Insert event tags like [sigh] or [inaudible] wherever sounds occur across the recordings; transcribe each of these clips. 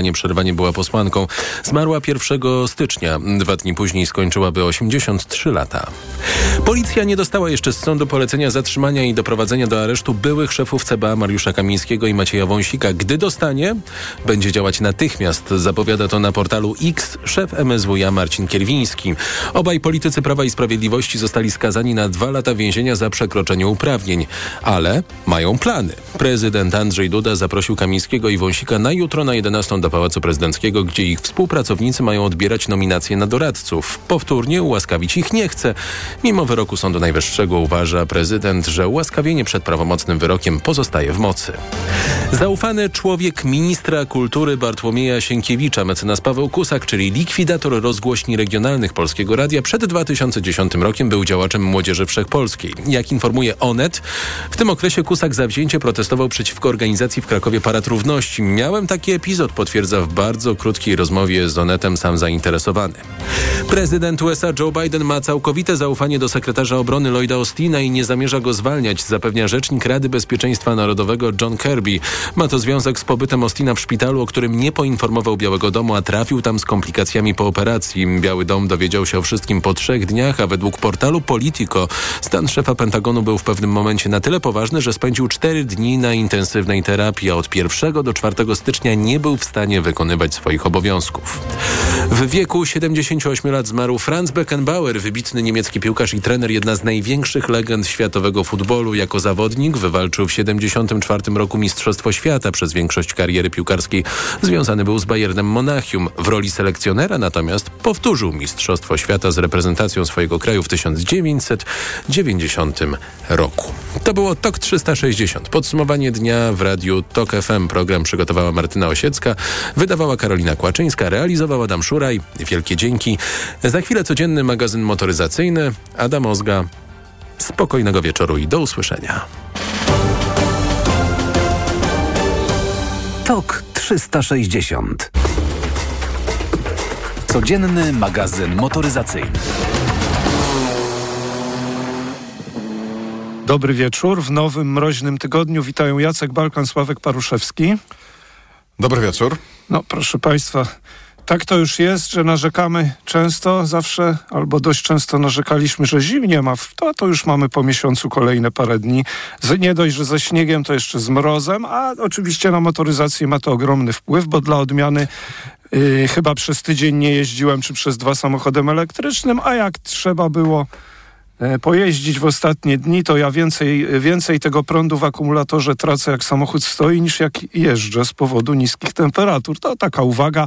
Nieprzerwanie była posłanką. Zmarła 1 stycznia. Dwa dni później skończyłaby 83 lata. Policja nie dostała jeszcze z sądu polecenia zatrzymania i doprowadzenia do aresztu byłych szefów CBA Mariusza Kamińskiego i Macieja Wąsika. Gdy dostanie, będzie działać natychmiast. Zapowiada to na portalu X szef MSWiA Marcin Kierwiński. Obaj politycy Prawa i Sprawiedliwości zostali skazani na dwa lata więzienia za przekroczenie uprawnień. Ale mają plany. Prezydent Andrzej Duda zaprosił Kamińskiego i Wąsika na jutro na 11 do Pałacu Prezydenckiego, gdzie ich współpracownicy mają odbierać nominacje na doradców. Powtórnie ułaskawić ich nie chce. Mimo wyroku Sądu Najwyższego uważa prezydent, że ułaskawienie przed prawomocnym wyrokiem pozostaje w mocy. Zaufany człowiek ministra kultury Bartłomieja Sienkiewicza, mecenas Paweł Kusak, czyli likwidator rozgłośni regionalnych Polskiego Radia, przed 2010 rokiem był działaczem Młodzieży Wszechpolskiej. Jak informuje Onet, w tym okresie Kusak zawzięcie protestował przeciwko organizacji w Krakowie Parad Równości. Miałem taki epizod, potwierdza w bardzo krótkiej rozmowie z Onetem sam zainteresowany. Prezydent USA Joe Biden ma całkowite zaufanie do sekretarza obrony Lloyda Austina i nie zamierza go zwalniać, zapewnia rzecznik Rady Bezpieczeństwa Narodowego John Kirby. Ma to związek z pobytem Austina w szpitalu, o którym nie poinformował Białego Domu, a trafił tam z komplikacjami po operacji. Biały Dom dowiedział się o wszystkim po trzech dniach, a według portalu Politico stan szefa Pentagonu był w pewnym momencie na tyle poważny, że spędził cztery dni na intensywnej terapii, a od 1 do 4 stycznia nie był w stanie wykonywać swoich obowiązków. W wieku 78 lat zmarł Franz Beckenbauer, wybitny niemiecki piłkarz i trener, jedna z największych legend światowego futbolu. Jako zawodnik wywalczył w 74 roku Mistrzostwo Świata. Przez większość kariery piłkarskiej związany był z Bayernem Monachium. W roli selekcjonera natomiast powtórzył Mistrzostwo Świata z reprezentacją swojego kraju w 1990 roku. To było TOK 360. Podsumowanie dnia w radiu TOK FM. Program przygotowała Martyna Osiecka, wydawała Karolina Kłaczyńska, realizował Adam Szuraj. Wielkie dzięki. Za chwilę codzienny magazyn motoryzacyjny. Adam Ozga. Spokojnego wieczoru i do usłyszenia. TOK 360. Codzienny magazyn motoryzacyjny. Dobry wieczór. W nowym mroźnym tygodniu witają Jacek Balkan, Sławek Paruszewski. Dobry wieczór. No proszę Państwa, tak to już jest, że narzekamy często, zawsze albo dość często narzekaliśmy, że zimnie ma, to, to już mamy po miesiącu kolejne parę dni. Z, nie dość, że ze śniegiem, to jeszcze z mrozem, a oczywiście na motoryzację ma to ogromny wpływ, bo dla odmiany yy, chyba przez tydzień nie jeździłem, czy przez dwa samochodem elektrycznym, a jak trzeba było pojeździć w ostatnie dni, to ja więcej, więcej tego prądu w akumulatorze tracę jak samochód stoi niż jak jeżdżę z powodu niskich temperatur. To taka uwaga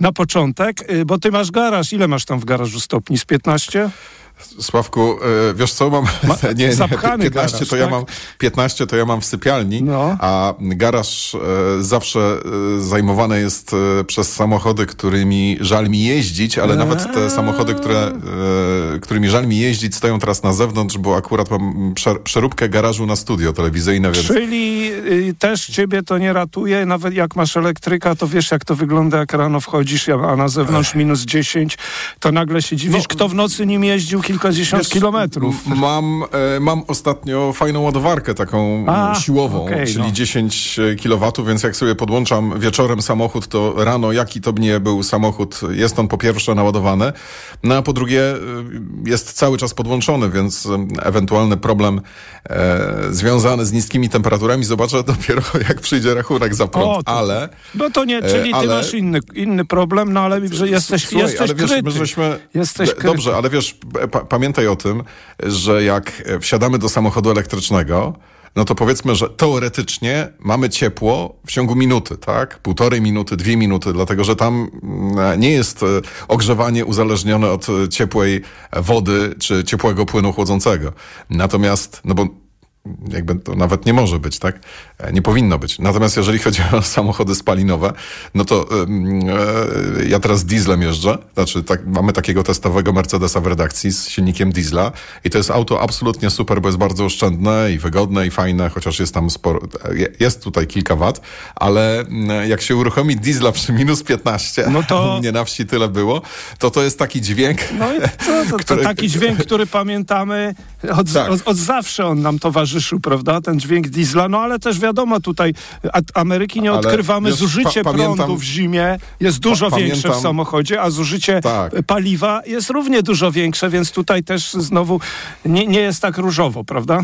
na początek, e, bo ty masz garaż. Ile masz tam w garażu stopni? Z 15? Sławku, e, wiesz co, mam Ma, [laughs] nie, nie, 15 garaż, to ja tak? mam 15 to ja mam w sypialni, no. a garaż e, zawsze e, zajmowany jest przez samochody, którymi żal mi jeździć, ale nawet te samochody, które, którymi żal mi jeździć stoją teraz na zewnątrz, bo akurat mam przer przeróbkę garażu na studio telewizyjne, więc... Czyli y, też ciebie to nie ratuje, nawet jak masz elektryka, to wiesz jak to wygląda, jak rano wchodzisz, a na zewnątrz minus 10, to nagle się dziwisz, No, kto w nocy nim jeździł kilkadziesiąt Wiesz, kilometrów. Mam, e, mam ostatnio fajną ładowarkę taką A, siłową, okej, czyli no. 10 kW, więc jak sobie podłączam wieczorem samochód, to rano jaki to mnie był samochód, jest on po pierwsze naładowany, no a po drugie e, jest cały czas podłączony, więc e, ewentualny problem e, związany z niskimi temperaturami zobaczę [laughs] dopiero jak przyjdzie rachunek za prąd, O, to- ale... No to nie, E, czyli ty ale- masz inny, inny problem, no ale że jesteś, Słuchaj, jesteś ale wiesz, kryty. my żeśmy, Jesteś kryty. Dobrze, ale wiesz, pa pamiętaj o tym, że jak e, wsiadamy do samochodu elektrycznego, no to powiedzmy, że teoretycznie mamy ciepło w ciągu minuty, tak? Półtorej minuty, dwie minuty, dlatego że tam mm, nie jest e, ogrzewanie uzależnione od e, ciepłej wody czy ciepłego płynu chłodzącego. Natomiast, no bo jakby to nawet nie może być, tak? E, Nie powinno być. Natomiast jeżeli chodzi o [laughs] samochody spalinowe, no to e, ja teraz dieslem jeżdżę, znaczy tak, mamy takiego testowego Mercedesa w redakcji z silnikiem diesla i to jest auto absolutnie super, bo jest bardzo oszczędne i wygodne i fajne, chociaż jest tam sporo, je- jest tutaj kilka wat, ale mm, jak się uruchomi diesla przy [laughs] minus 15, No to- mnie na wsi tyle było, to to jest taki dźwięk, No i to, to, to [laughs] który- taki dźwięk, który pamiętamy od, Tak. od, od zawsze on nam towarzyszy. Towarzyszył, prawda? Ten dźwięk diesla, no ale też wiadomo tutaj, Ameryki nie odkrywamy, wiesz, zużycie pa- pamiętam- prądu w zimie jest dużo Pa- większe w samochodzie, a zużycie Tak. paliwa jest równie dużo większe, więc tutaj też znowu nie, nie jest tak różowo, prawda?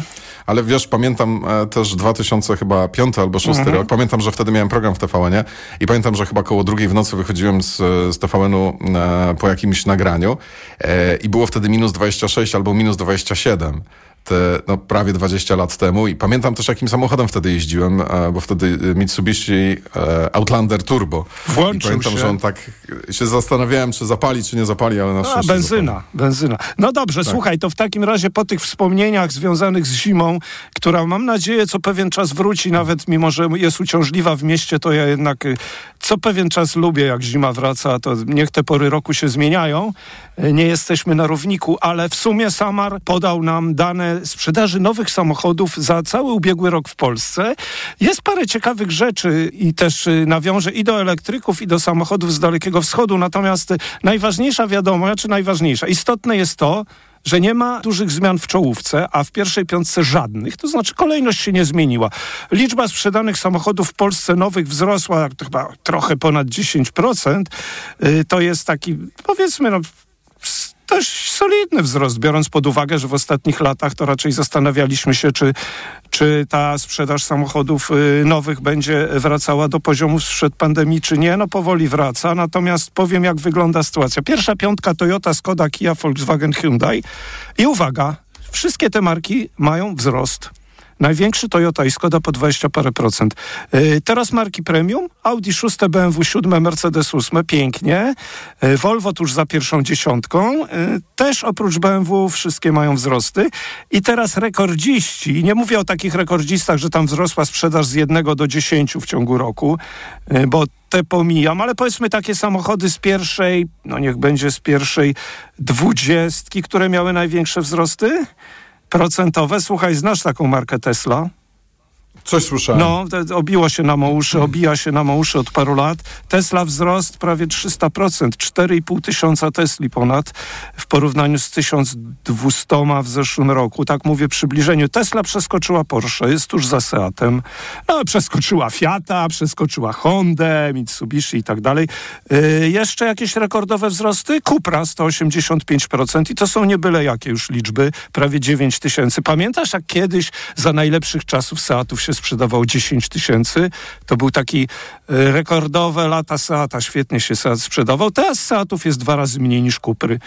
Ale wiesz, pamiętam e, też 2000 chyba albo szósty Mhm. rok. Pamiętam, że wtedy miałem program w TVN-ie i pamiętam, że chyba koło drugiej w nocy wychodziłem z, z TVN-u e, po jakimś nagraniu e, i było wtedy minus 26 albo minus 27. Te, no, prawie 20 lat temu i pamiętam też jakim samochodem wtedy jeździłem, bo wtedy e, Mitsubishi e, Outlander Turbo. Włączył I pamiętam, się. że on tak się zastanawiałem, czy zapali, czy nie zapali, ale na A, szczęście benzyna, benzyna. No dobrze, Tak. słuchaj, to w takim razie po tych wspomnieniach związanych z zimą, która mam nadzieję co pewien czas wróci, nawet mimo, że jest uciążliwa w mieście, to ja jednak y, co pewien czas lubię, jak zima wraca, to niech te pory roku się zmieniają. Nie jesteśmy na równiku, ale w sumie Samar podał nam dane sprzedaży nowych samochodów za cały ubiegły rok w Polsce. Jest parę ciekawych rzeczy i też y, nawiążę i do elektryków, i do samochodów z Dalekiego Wschodu, natomiast najważniejsza wiadomość, czy najważniejsza, istotne jest to, że nie ma dużych zmian w czołówce, a w pierwszej piątce żadnych, to znaczy kolejność się nie zmieniła. Liczba sprzedanych samochodów w Polsce nowych wzrosła chyba trochę ponad 10%. Y, To jest taki, powiedzmy, no, dość solidny wzrost, biorąc pod uwagę, że w ostatnich latach to raczej zastanawialiśmy się, czy, czy ta sprzedaż samochodów y, nowych będzie wracała do poziomów sprzed pandemii, czy nie. No powoli wraca, natomiast powiem, jak wygląda sytuacja. Pierwsza piątka Toyota, Skoda, Kia, Volkswagen, Hyundai i uwaga, wszystkie te marki mają wzrost. Największy Toyota i Skoda po 20 parę procent. Yy, teraz marki premium, Audi 6, BMW 7, Mercedes 8, pięknie. Yy, Volvo tuż za pierwszą dziesiątką. Yy, też oprócz BMW wszystkie mają wzrosty. I teraz rekordziści, nie mówię o takich rekordzistach, że tam wzrosła sprzedaż z 1 do 10 w ciągu roku, bo te pomijam, ale powiedzmy takie samochody z pierwszej, no niech będzie z pierwszej dwudziestki, które miały największe wzrosty procentowe. Słuchaj, znasz taką markę Tesla? Coś słyszałem. No, obiło się na uszy, obija się na uszy od paru lat. Tesla wzrost prawie 300%, 4,5 tysiąca Tesli ponad w porównaniu z 1200 w zeszłym roku. Tak mówię przybliżeniu. Tesla przeskoczyła Porsche, jest tuż za Seatem. No, przeskoczyła Fiata, przeskoczyła Hondę, Mitsubishi i tak dalej. Yy, jeszcze jakieś rekordowe wzrosty? Cupra 185% i to są nie byle jakie już liczby, prawie 9 tysięcy. Pamiętasz, jak kiedyś za najlepszych czasów Seatów się sprzedawało 10 tysięcy? To był taki y, rekordowe lata Seata, świetnie się Seat sprzedawał. Teraz Seatów jest dwa razy mniej niż Kupry.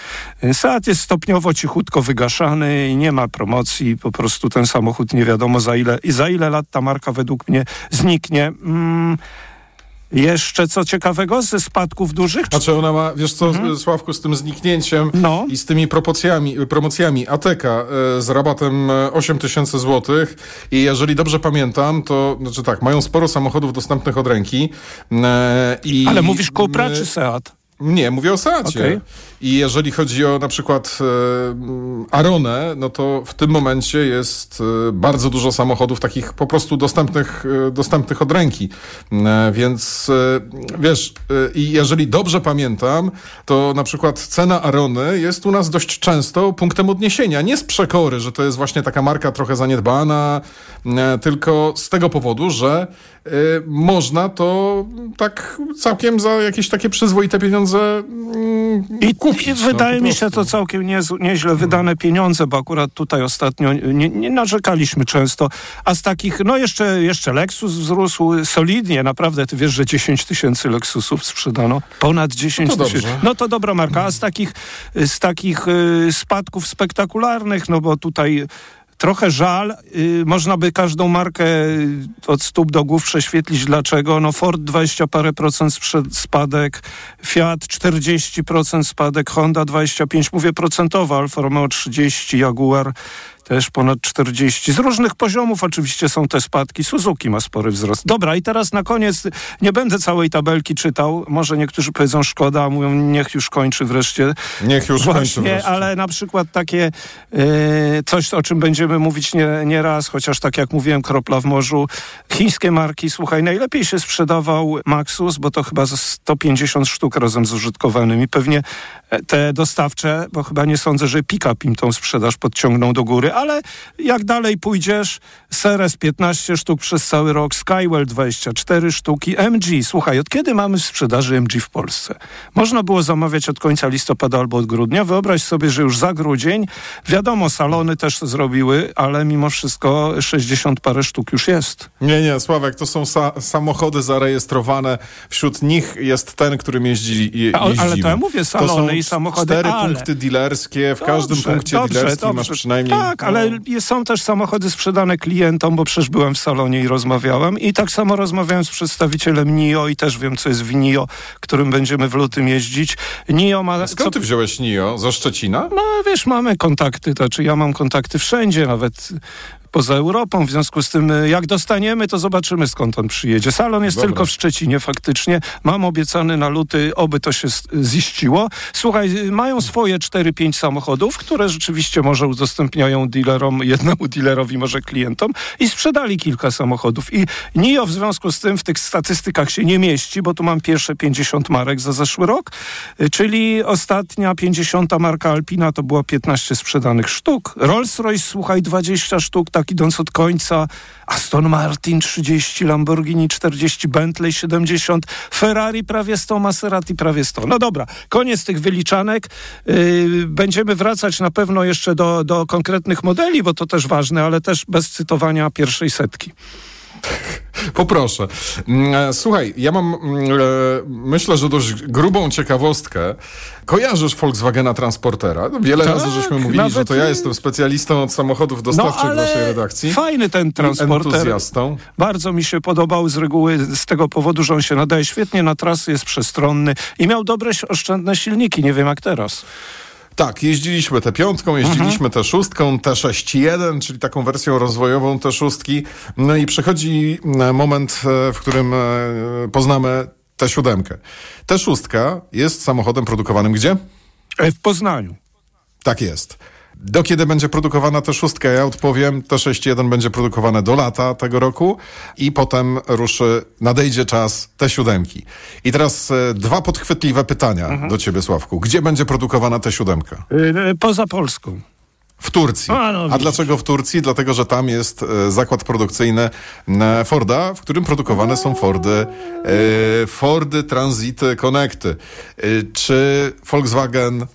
Y, Seat jest stopniowo, cichutko wygaszany i nie ma promocji, po prostu ten samochód nie wiadomo za ile, za ile lat ta marka według mnie zniknie. Mm, jeszcze co ciekawego ze spadków dużych? Znaczy ona ma, wiesz co, Sławku, z tym zniknięciem No. i z tymi promocjami, promocjami ATK e, z rabatem e, 8 tysięcy złotych i jeżeli dobrze pamiętam, to znaczy tak, mają sporo samochodów dostępnych od ręki e, i... Ale mówisz Cupra czy Seat? Nie, mówię o Seacie. Okej. I jeżeli chodzi o na przykład e, mm, Aronę, no to w tym momencie jest e, bardzo dużo samochodów takich po prostu dostępnych, e, dostępnych od ręki. E, więc e, wiesz, e, i jeżeli dobrze pamiętam, to na przykład cena Arony jest u nas dość często punktem odniesienia. Nie z przekory, że to jest właśnie taka marka trochę zaniedbana, tylko z tego powodu, że można to tak całkiem za jakieś takie przyzwoite pieniądze mm, I, kupić. i no, wydaje mi się to całkiem niez, nieźle wydane pieniądze, bo akurat tutaj ostatnio nie, nie narzekaliśmy często. A z takich, no jeszcze, jeszcze Lexus wzrósł solidnie, naprawdę. Ty wiesz, że 10 tysięcy Lexusów sprzedano? Ponad 10 No tysięcy. No to dobra marka. A z takich, z takich y, spadków spektakularnych, no bo tutaj... Trochę żal, y, można by każdą markę y, od stóp do głów prześwietlić. Dlaczego? No Ford 20 parę procent spadek, Fiat 40% spadek, Honda 25, mówię procentowo, Alfa Romeo 30, Jaguar też ponad 40. Z różnych poziomów oczywiście są te spadki. Suzuki ma spory wzrost. Dobra, i teraz na koniec nie będę całej tabelki czytał. Może niektórzy powiedzą szkoda, a mówią niech już kończy wreszcie. Niech już kończy Właśnie, wreszcie. ale na przykład takie e, coś, o czym będziemy mówić nie, nie raz, chociaż tak jak mówiłem, kropla w morzu. Chińskie marki, słuchaj, najlepiej się sprzedawał Maxus, bo to chyba ze 150 sztuk razem z użytkowanymi. Pewnie e, te dostawcze, bo chyba nie sądzę, że pick-up im tą sprzedaż podciągnął do góry, ale jak dalej pójdziesz, Seres 15 sztuk przez cały rok, Skywell 24 sztuki, MG. Słuchaj, od kiedy mamy w sprzedaży MG w Polsce? Można było zamawiać od końca listopada albo od grudnia. Wyobraź sobie, że już za grudzień, wiadomo, salony też to zrobiły, ale mimo wszystko 60 parę sztuk już jest. Nie, nie, Sławek, to są sa samochody zarejestrowane. Wśród nich jest ten, którym jeździli, je, jeździmy. ale to ja mówię, salony to są i samochody, cztery ale... punkty dealerskie. W każdym Dobrze, punkcie dobrze, dealerskim dobrze. masz przynajmniej... Tak, ale no, są też samochody sprzedane klientom, bo przecież byłem w salonie i rozmawiałem. I tak samo rozmawiałem z przedstawicielem NIO i też wiem, co jest w NIO, którym będziemy w lutym jeździć. NIO ma... Skąd ty wziąłeś NIO? Ze Szczecina? No wiesz, mamy kontakty, to znaczy ja mam kontakty wszędzie, nawet poza Europą. W związku z tym, y, jak dostaniemy, to zobaczymy skąd on przyjedzie. Salon jest Dobra. tylko w Szczecinie faktycznie. Mam obiecany na luty, oby to się ziściło. Słuchaj, y, mają swoje 4-5 samochodów, które rzeczywiście może udostępniają dealerom, jednemu dealerowi, może klientom i sprzedali kilka samochodów. I NIO w związku z tym w tych statystykach się nie mieści, bo tu mam pierwsze 50 marek za zeszły rok, y, czyli ostatnia 50 marka Alpina to było 15 sprzedanych sztuk. Rolls-Royce, słuchaj, 20 sztuk, tak idąc od końca. Aston Martin 30, Lamborghini 40, Bentley 70, Ferrari prawie 100, Maserati prawie 100. No dobra, koniec tych wyliczanek. Yy, będziemy wracać na pewno jeszcze do, do konkretnych modeli, bo to też ważne, ale też bez cytowania pierwszej setki. [laughs] Poproszę. Mm, e, Słuchaj, ja mam, mm, e, myślę, że dość grubą ciekawostkę. Kojarzysz Volkswagena Transportera? No, Wiele Tak, razy żeśmy mówili, nawet że to ja jestem specjalistą od samochodów dostawczych w naszej redakcji. fajny ten transporter. Entuzjastą. Bardzo mi się podobał z reguły z tego powodu, że on się nadaje świetnie na trasy, jest przestronny i miał dobre, oszczędne silniki. Nie wiem jak teraz. Tak, jeździliśmy tę piątką, jeździliśmy Mhm. tę szóstką, T6.1, czyli taką wersją rozwojową T szóstki. No i przychodzi e, moment, e, w którym e, poznamy tę siódemkę. T szóstka jest samochodem produkowanym gdzie? W Poznaniu. Tak jest. Do kiedy będzie produkowana ta szóstka? Ja odpowiem, to 6.1 będzie produkowane do lata tego roku i potem ruszy, nadejdzie czas te siódemki. I teraz e, dwa podchwytliwe pytania Mhm. do ciebie, Sławku. Gdzie będzie produkowana ta siódemka? E, Poza Polską. W Turcji. A, no A dlaczego w Turcji? Dlatego, że tam jest e, zakład produkcyjny e, Forda, w którym produkowane są Fordy, e, Fordy Transity Connecty. E, czy Volkswagen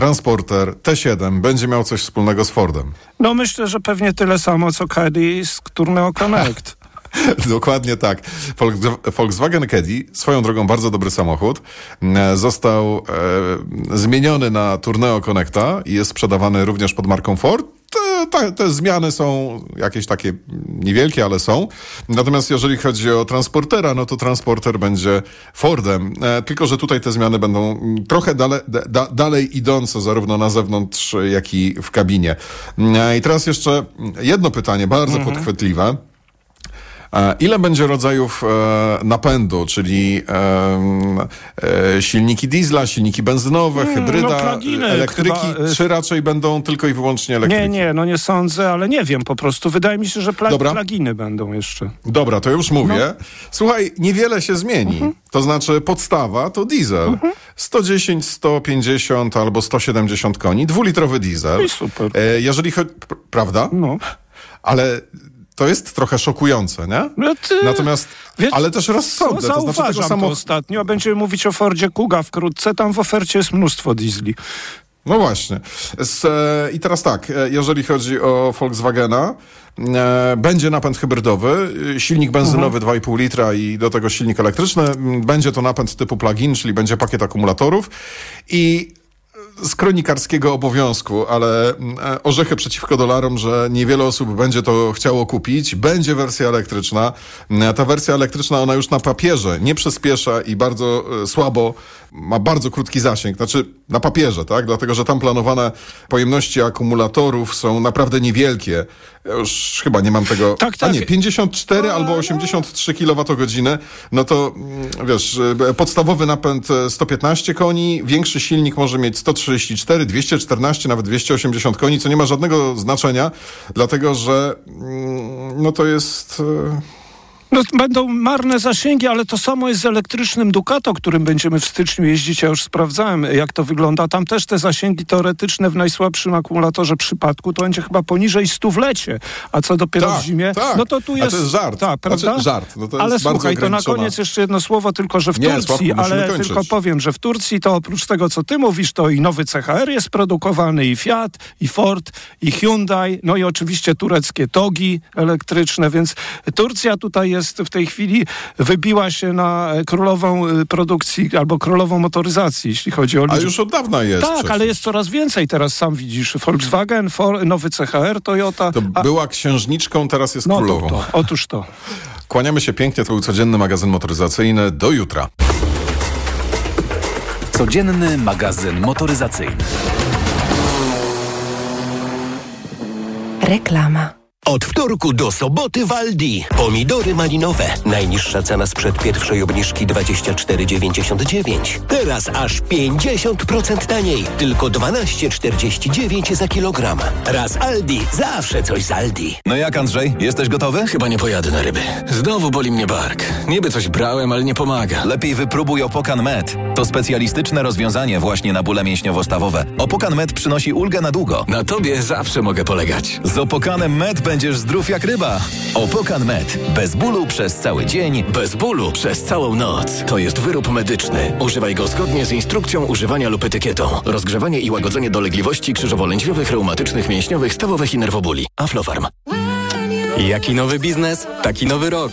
Transporter T7 będzie miał coś wspólnego z Fordem? No myślę, że pewnie tyle samo co Caddy z Tourneo Connect. [laughs] Dokładnie tak. Volks- Volkswagen Caddy, swoją drogą bardzo dobry samochód, e, został e, zmieniony na Tourneo Connecta i jest sprzedawany również pod marką Ford. Te, te, te zmiany są jakieś takie niewielkie, ale są. Natomiast jeżeli chodzi o transportera, no to transporter będzie Fordem. E, tylko, że tutaj te zmiany będą trochę dale, da, dalej idące, zarówno na zewnątrz, jak i w kabinie. E, I teraz jeszcze jedno pytanie, bardzo podchwytliwe. Ile będzie rodzajów e, napędu, czyli e, silniki diesla, silniki benzynowe, no hybryda, pluginy elektryki, chyba, e, czy raczej będą tylko i wyłącznie elektryki? Nie, nie, no nie sądzę, ale nie wiem po prostu. Wydaje mi się, że pla- Dobra. pluginy będą jeszcze. Dobra, to już mówię. No. Słuchaj, niewiele się zmieni. Mhm. To znaczy podstawa to diesel. 110, 150 albo 170 koni, dwulitrowy diesel. No i super. Jeżeli chodzi... pr- Prawda? No. Ale to jest trochę szokujące, nie? No ty- Natomiast, Wiesz, ale też rozsądne. To znaczy tego to samo... ostatnio. Będziemy mówić o Fordzie Kuga wkrótce. Tam w ofercie jest mnóstwo diesli. No właśnie. Z, e, I teraz tak, e, jeżeli chodzi o Volkswagena, e, będzie napęd hybrydowy, e, silnik benzynowy 2,5 litra i do tego silnik elektryczny. Będzie to napęd typu plug-in, czyli będzie pakiet akumulatorów i z kronikarskiego obowiązku, ale mm, e, orzechy przeciwko dolarom, że niewiele osób będzie to chciało kupić. Będzie wersja elektryczna. Mm, Ta wersja elektryczna, ona już na papierze nie przyspiesza i bardzo e, słabo, ma bardzo krótki zasięg. Znaczy na papierze, tak? Dlatego, że tam planowane pojemności akumulatorów są naprawdę niewielkie. Ja już chyba nie mam tego... Tak, A tak. nie, 54 albo 83 kWh, no to mm, wiesz, e, podstawowy napęd e, 115 koni, większy silnik może mieć 134, 214, nawet 280 koni, co nie ma żadnego znaczenia, dlatego że mm, no to jest... No, będą marne zasięgi, ale to samo jest z elektrycznym Ducato, którym będziemy w styczniu jeździć. Ja już sprawdzałem, jak to wygląda. Tam też te zasięgi teoretyczne w najsłabszym akumulatorze przypadku to będzie chyba poniżej 100 w lecie. A co dopiero Tak, w zimie? tak. No to tu A jest... to jest żart. Tak, Znaczy, prawda? żart. No to ale słuchaj, to na koniec jeszcze jedno słowo, tylko że w Nie, Turcji, Sławku, ale kończyć. tylko powiem, że w Turcji to oprócz tego, co ty mówisz, to i nowy CHR jest produkowany, i Fiat, i Ford, i Hyundai, no i oczywiście tureckie togi elektryczne, więc Turcja tutaj jest w tej chwili, wybiła się na królową y, produkcji albo królową motoryzacji, jeśli chodzi o A liczbę. już od dawna jest. Tak, przecież. ale jest coraz więcej. Teraz sam widzisz Volkswagen, For, nowy CHR, Toyota. To a- była księżniczką, teraz jest no to, królową. to, otóż to. Kłaniamy się pięknie, to był codzienny magazyn motoryzacyjny. Do jutra. Codzienny magazyn motoryzacyjny. Reklama. Od wtorku do soboty w Aldi. Pomidory malinowe. Najniższa cena sprzed pierwszej obniżki 24,99. Teraz aż 50% taniej. Tylko 12,49 za kilogram. Raz Aldi. Zawsze coś z Aldi. No jak Andrzej, jesteś gotowy? Chyba nie pojadę na ryby. Znowu boli mnie bark. Niby coś brałem, ale nie pomaga. Lepiej wypróbuj Opokan Med. To specjalistyczne rozwiązanie właśnie na bóle mięśniowo-stawowe. Opokan Med przynosi ulgę na długo. Na tobie zawsze mogę polegać. Z Opokanem Med będziesz zdrów jak ryba. Opokan Med. Bez bólu przez cały dzień. Bez bólu przez całą noc. To jest wyrób medyczny. Używaj go zgodnie z instrukcją używania lub etykietą. Rozgrzewanie i łagodzenie dolegliwości krzyżowo-lędźwiowych, reumatycznych, mięśniowych, stawowych i nerwobóli. Aflofarm. Jaki nowy biznes, taki nowy rok.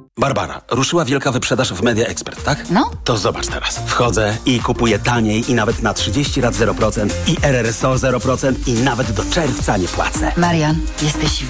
Barbara, ruszyła wielka wyprzedaż w Media Expert, tak? No. To zobacz teraz. Wchodzę i kupuję taniej i nawet na 30 lat 0% i RRSO 0% i nawet do czerwca nie płacę. Marian, jesteś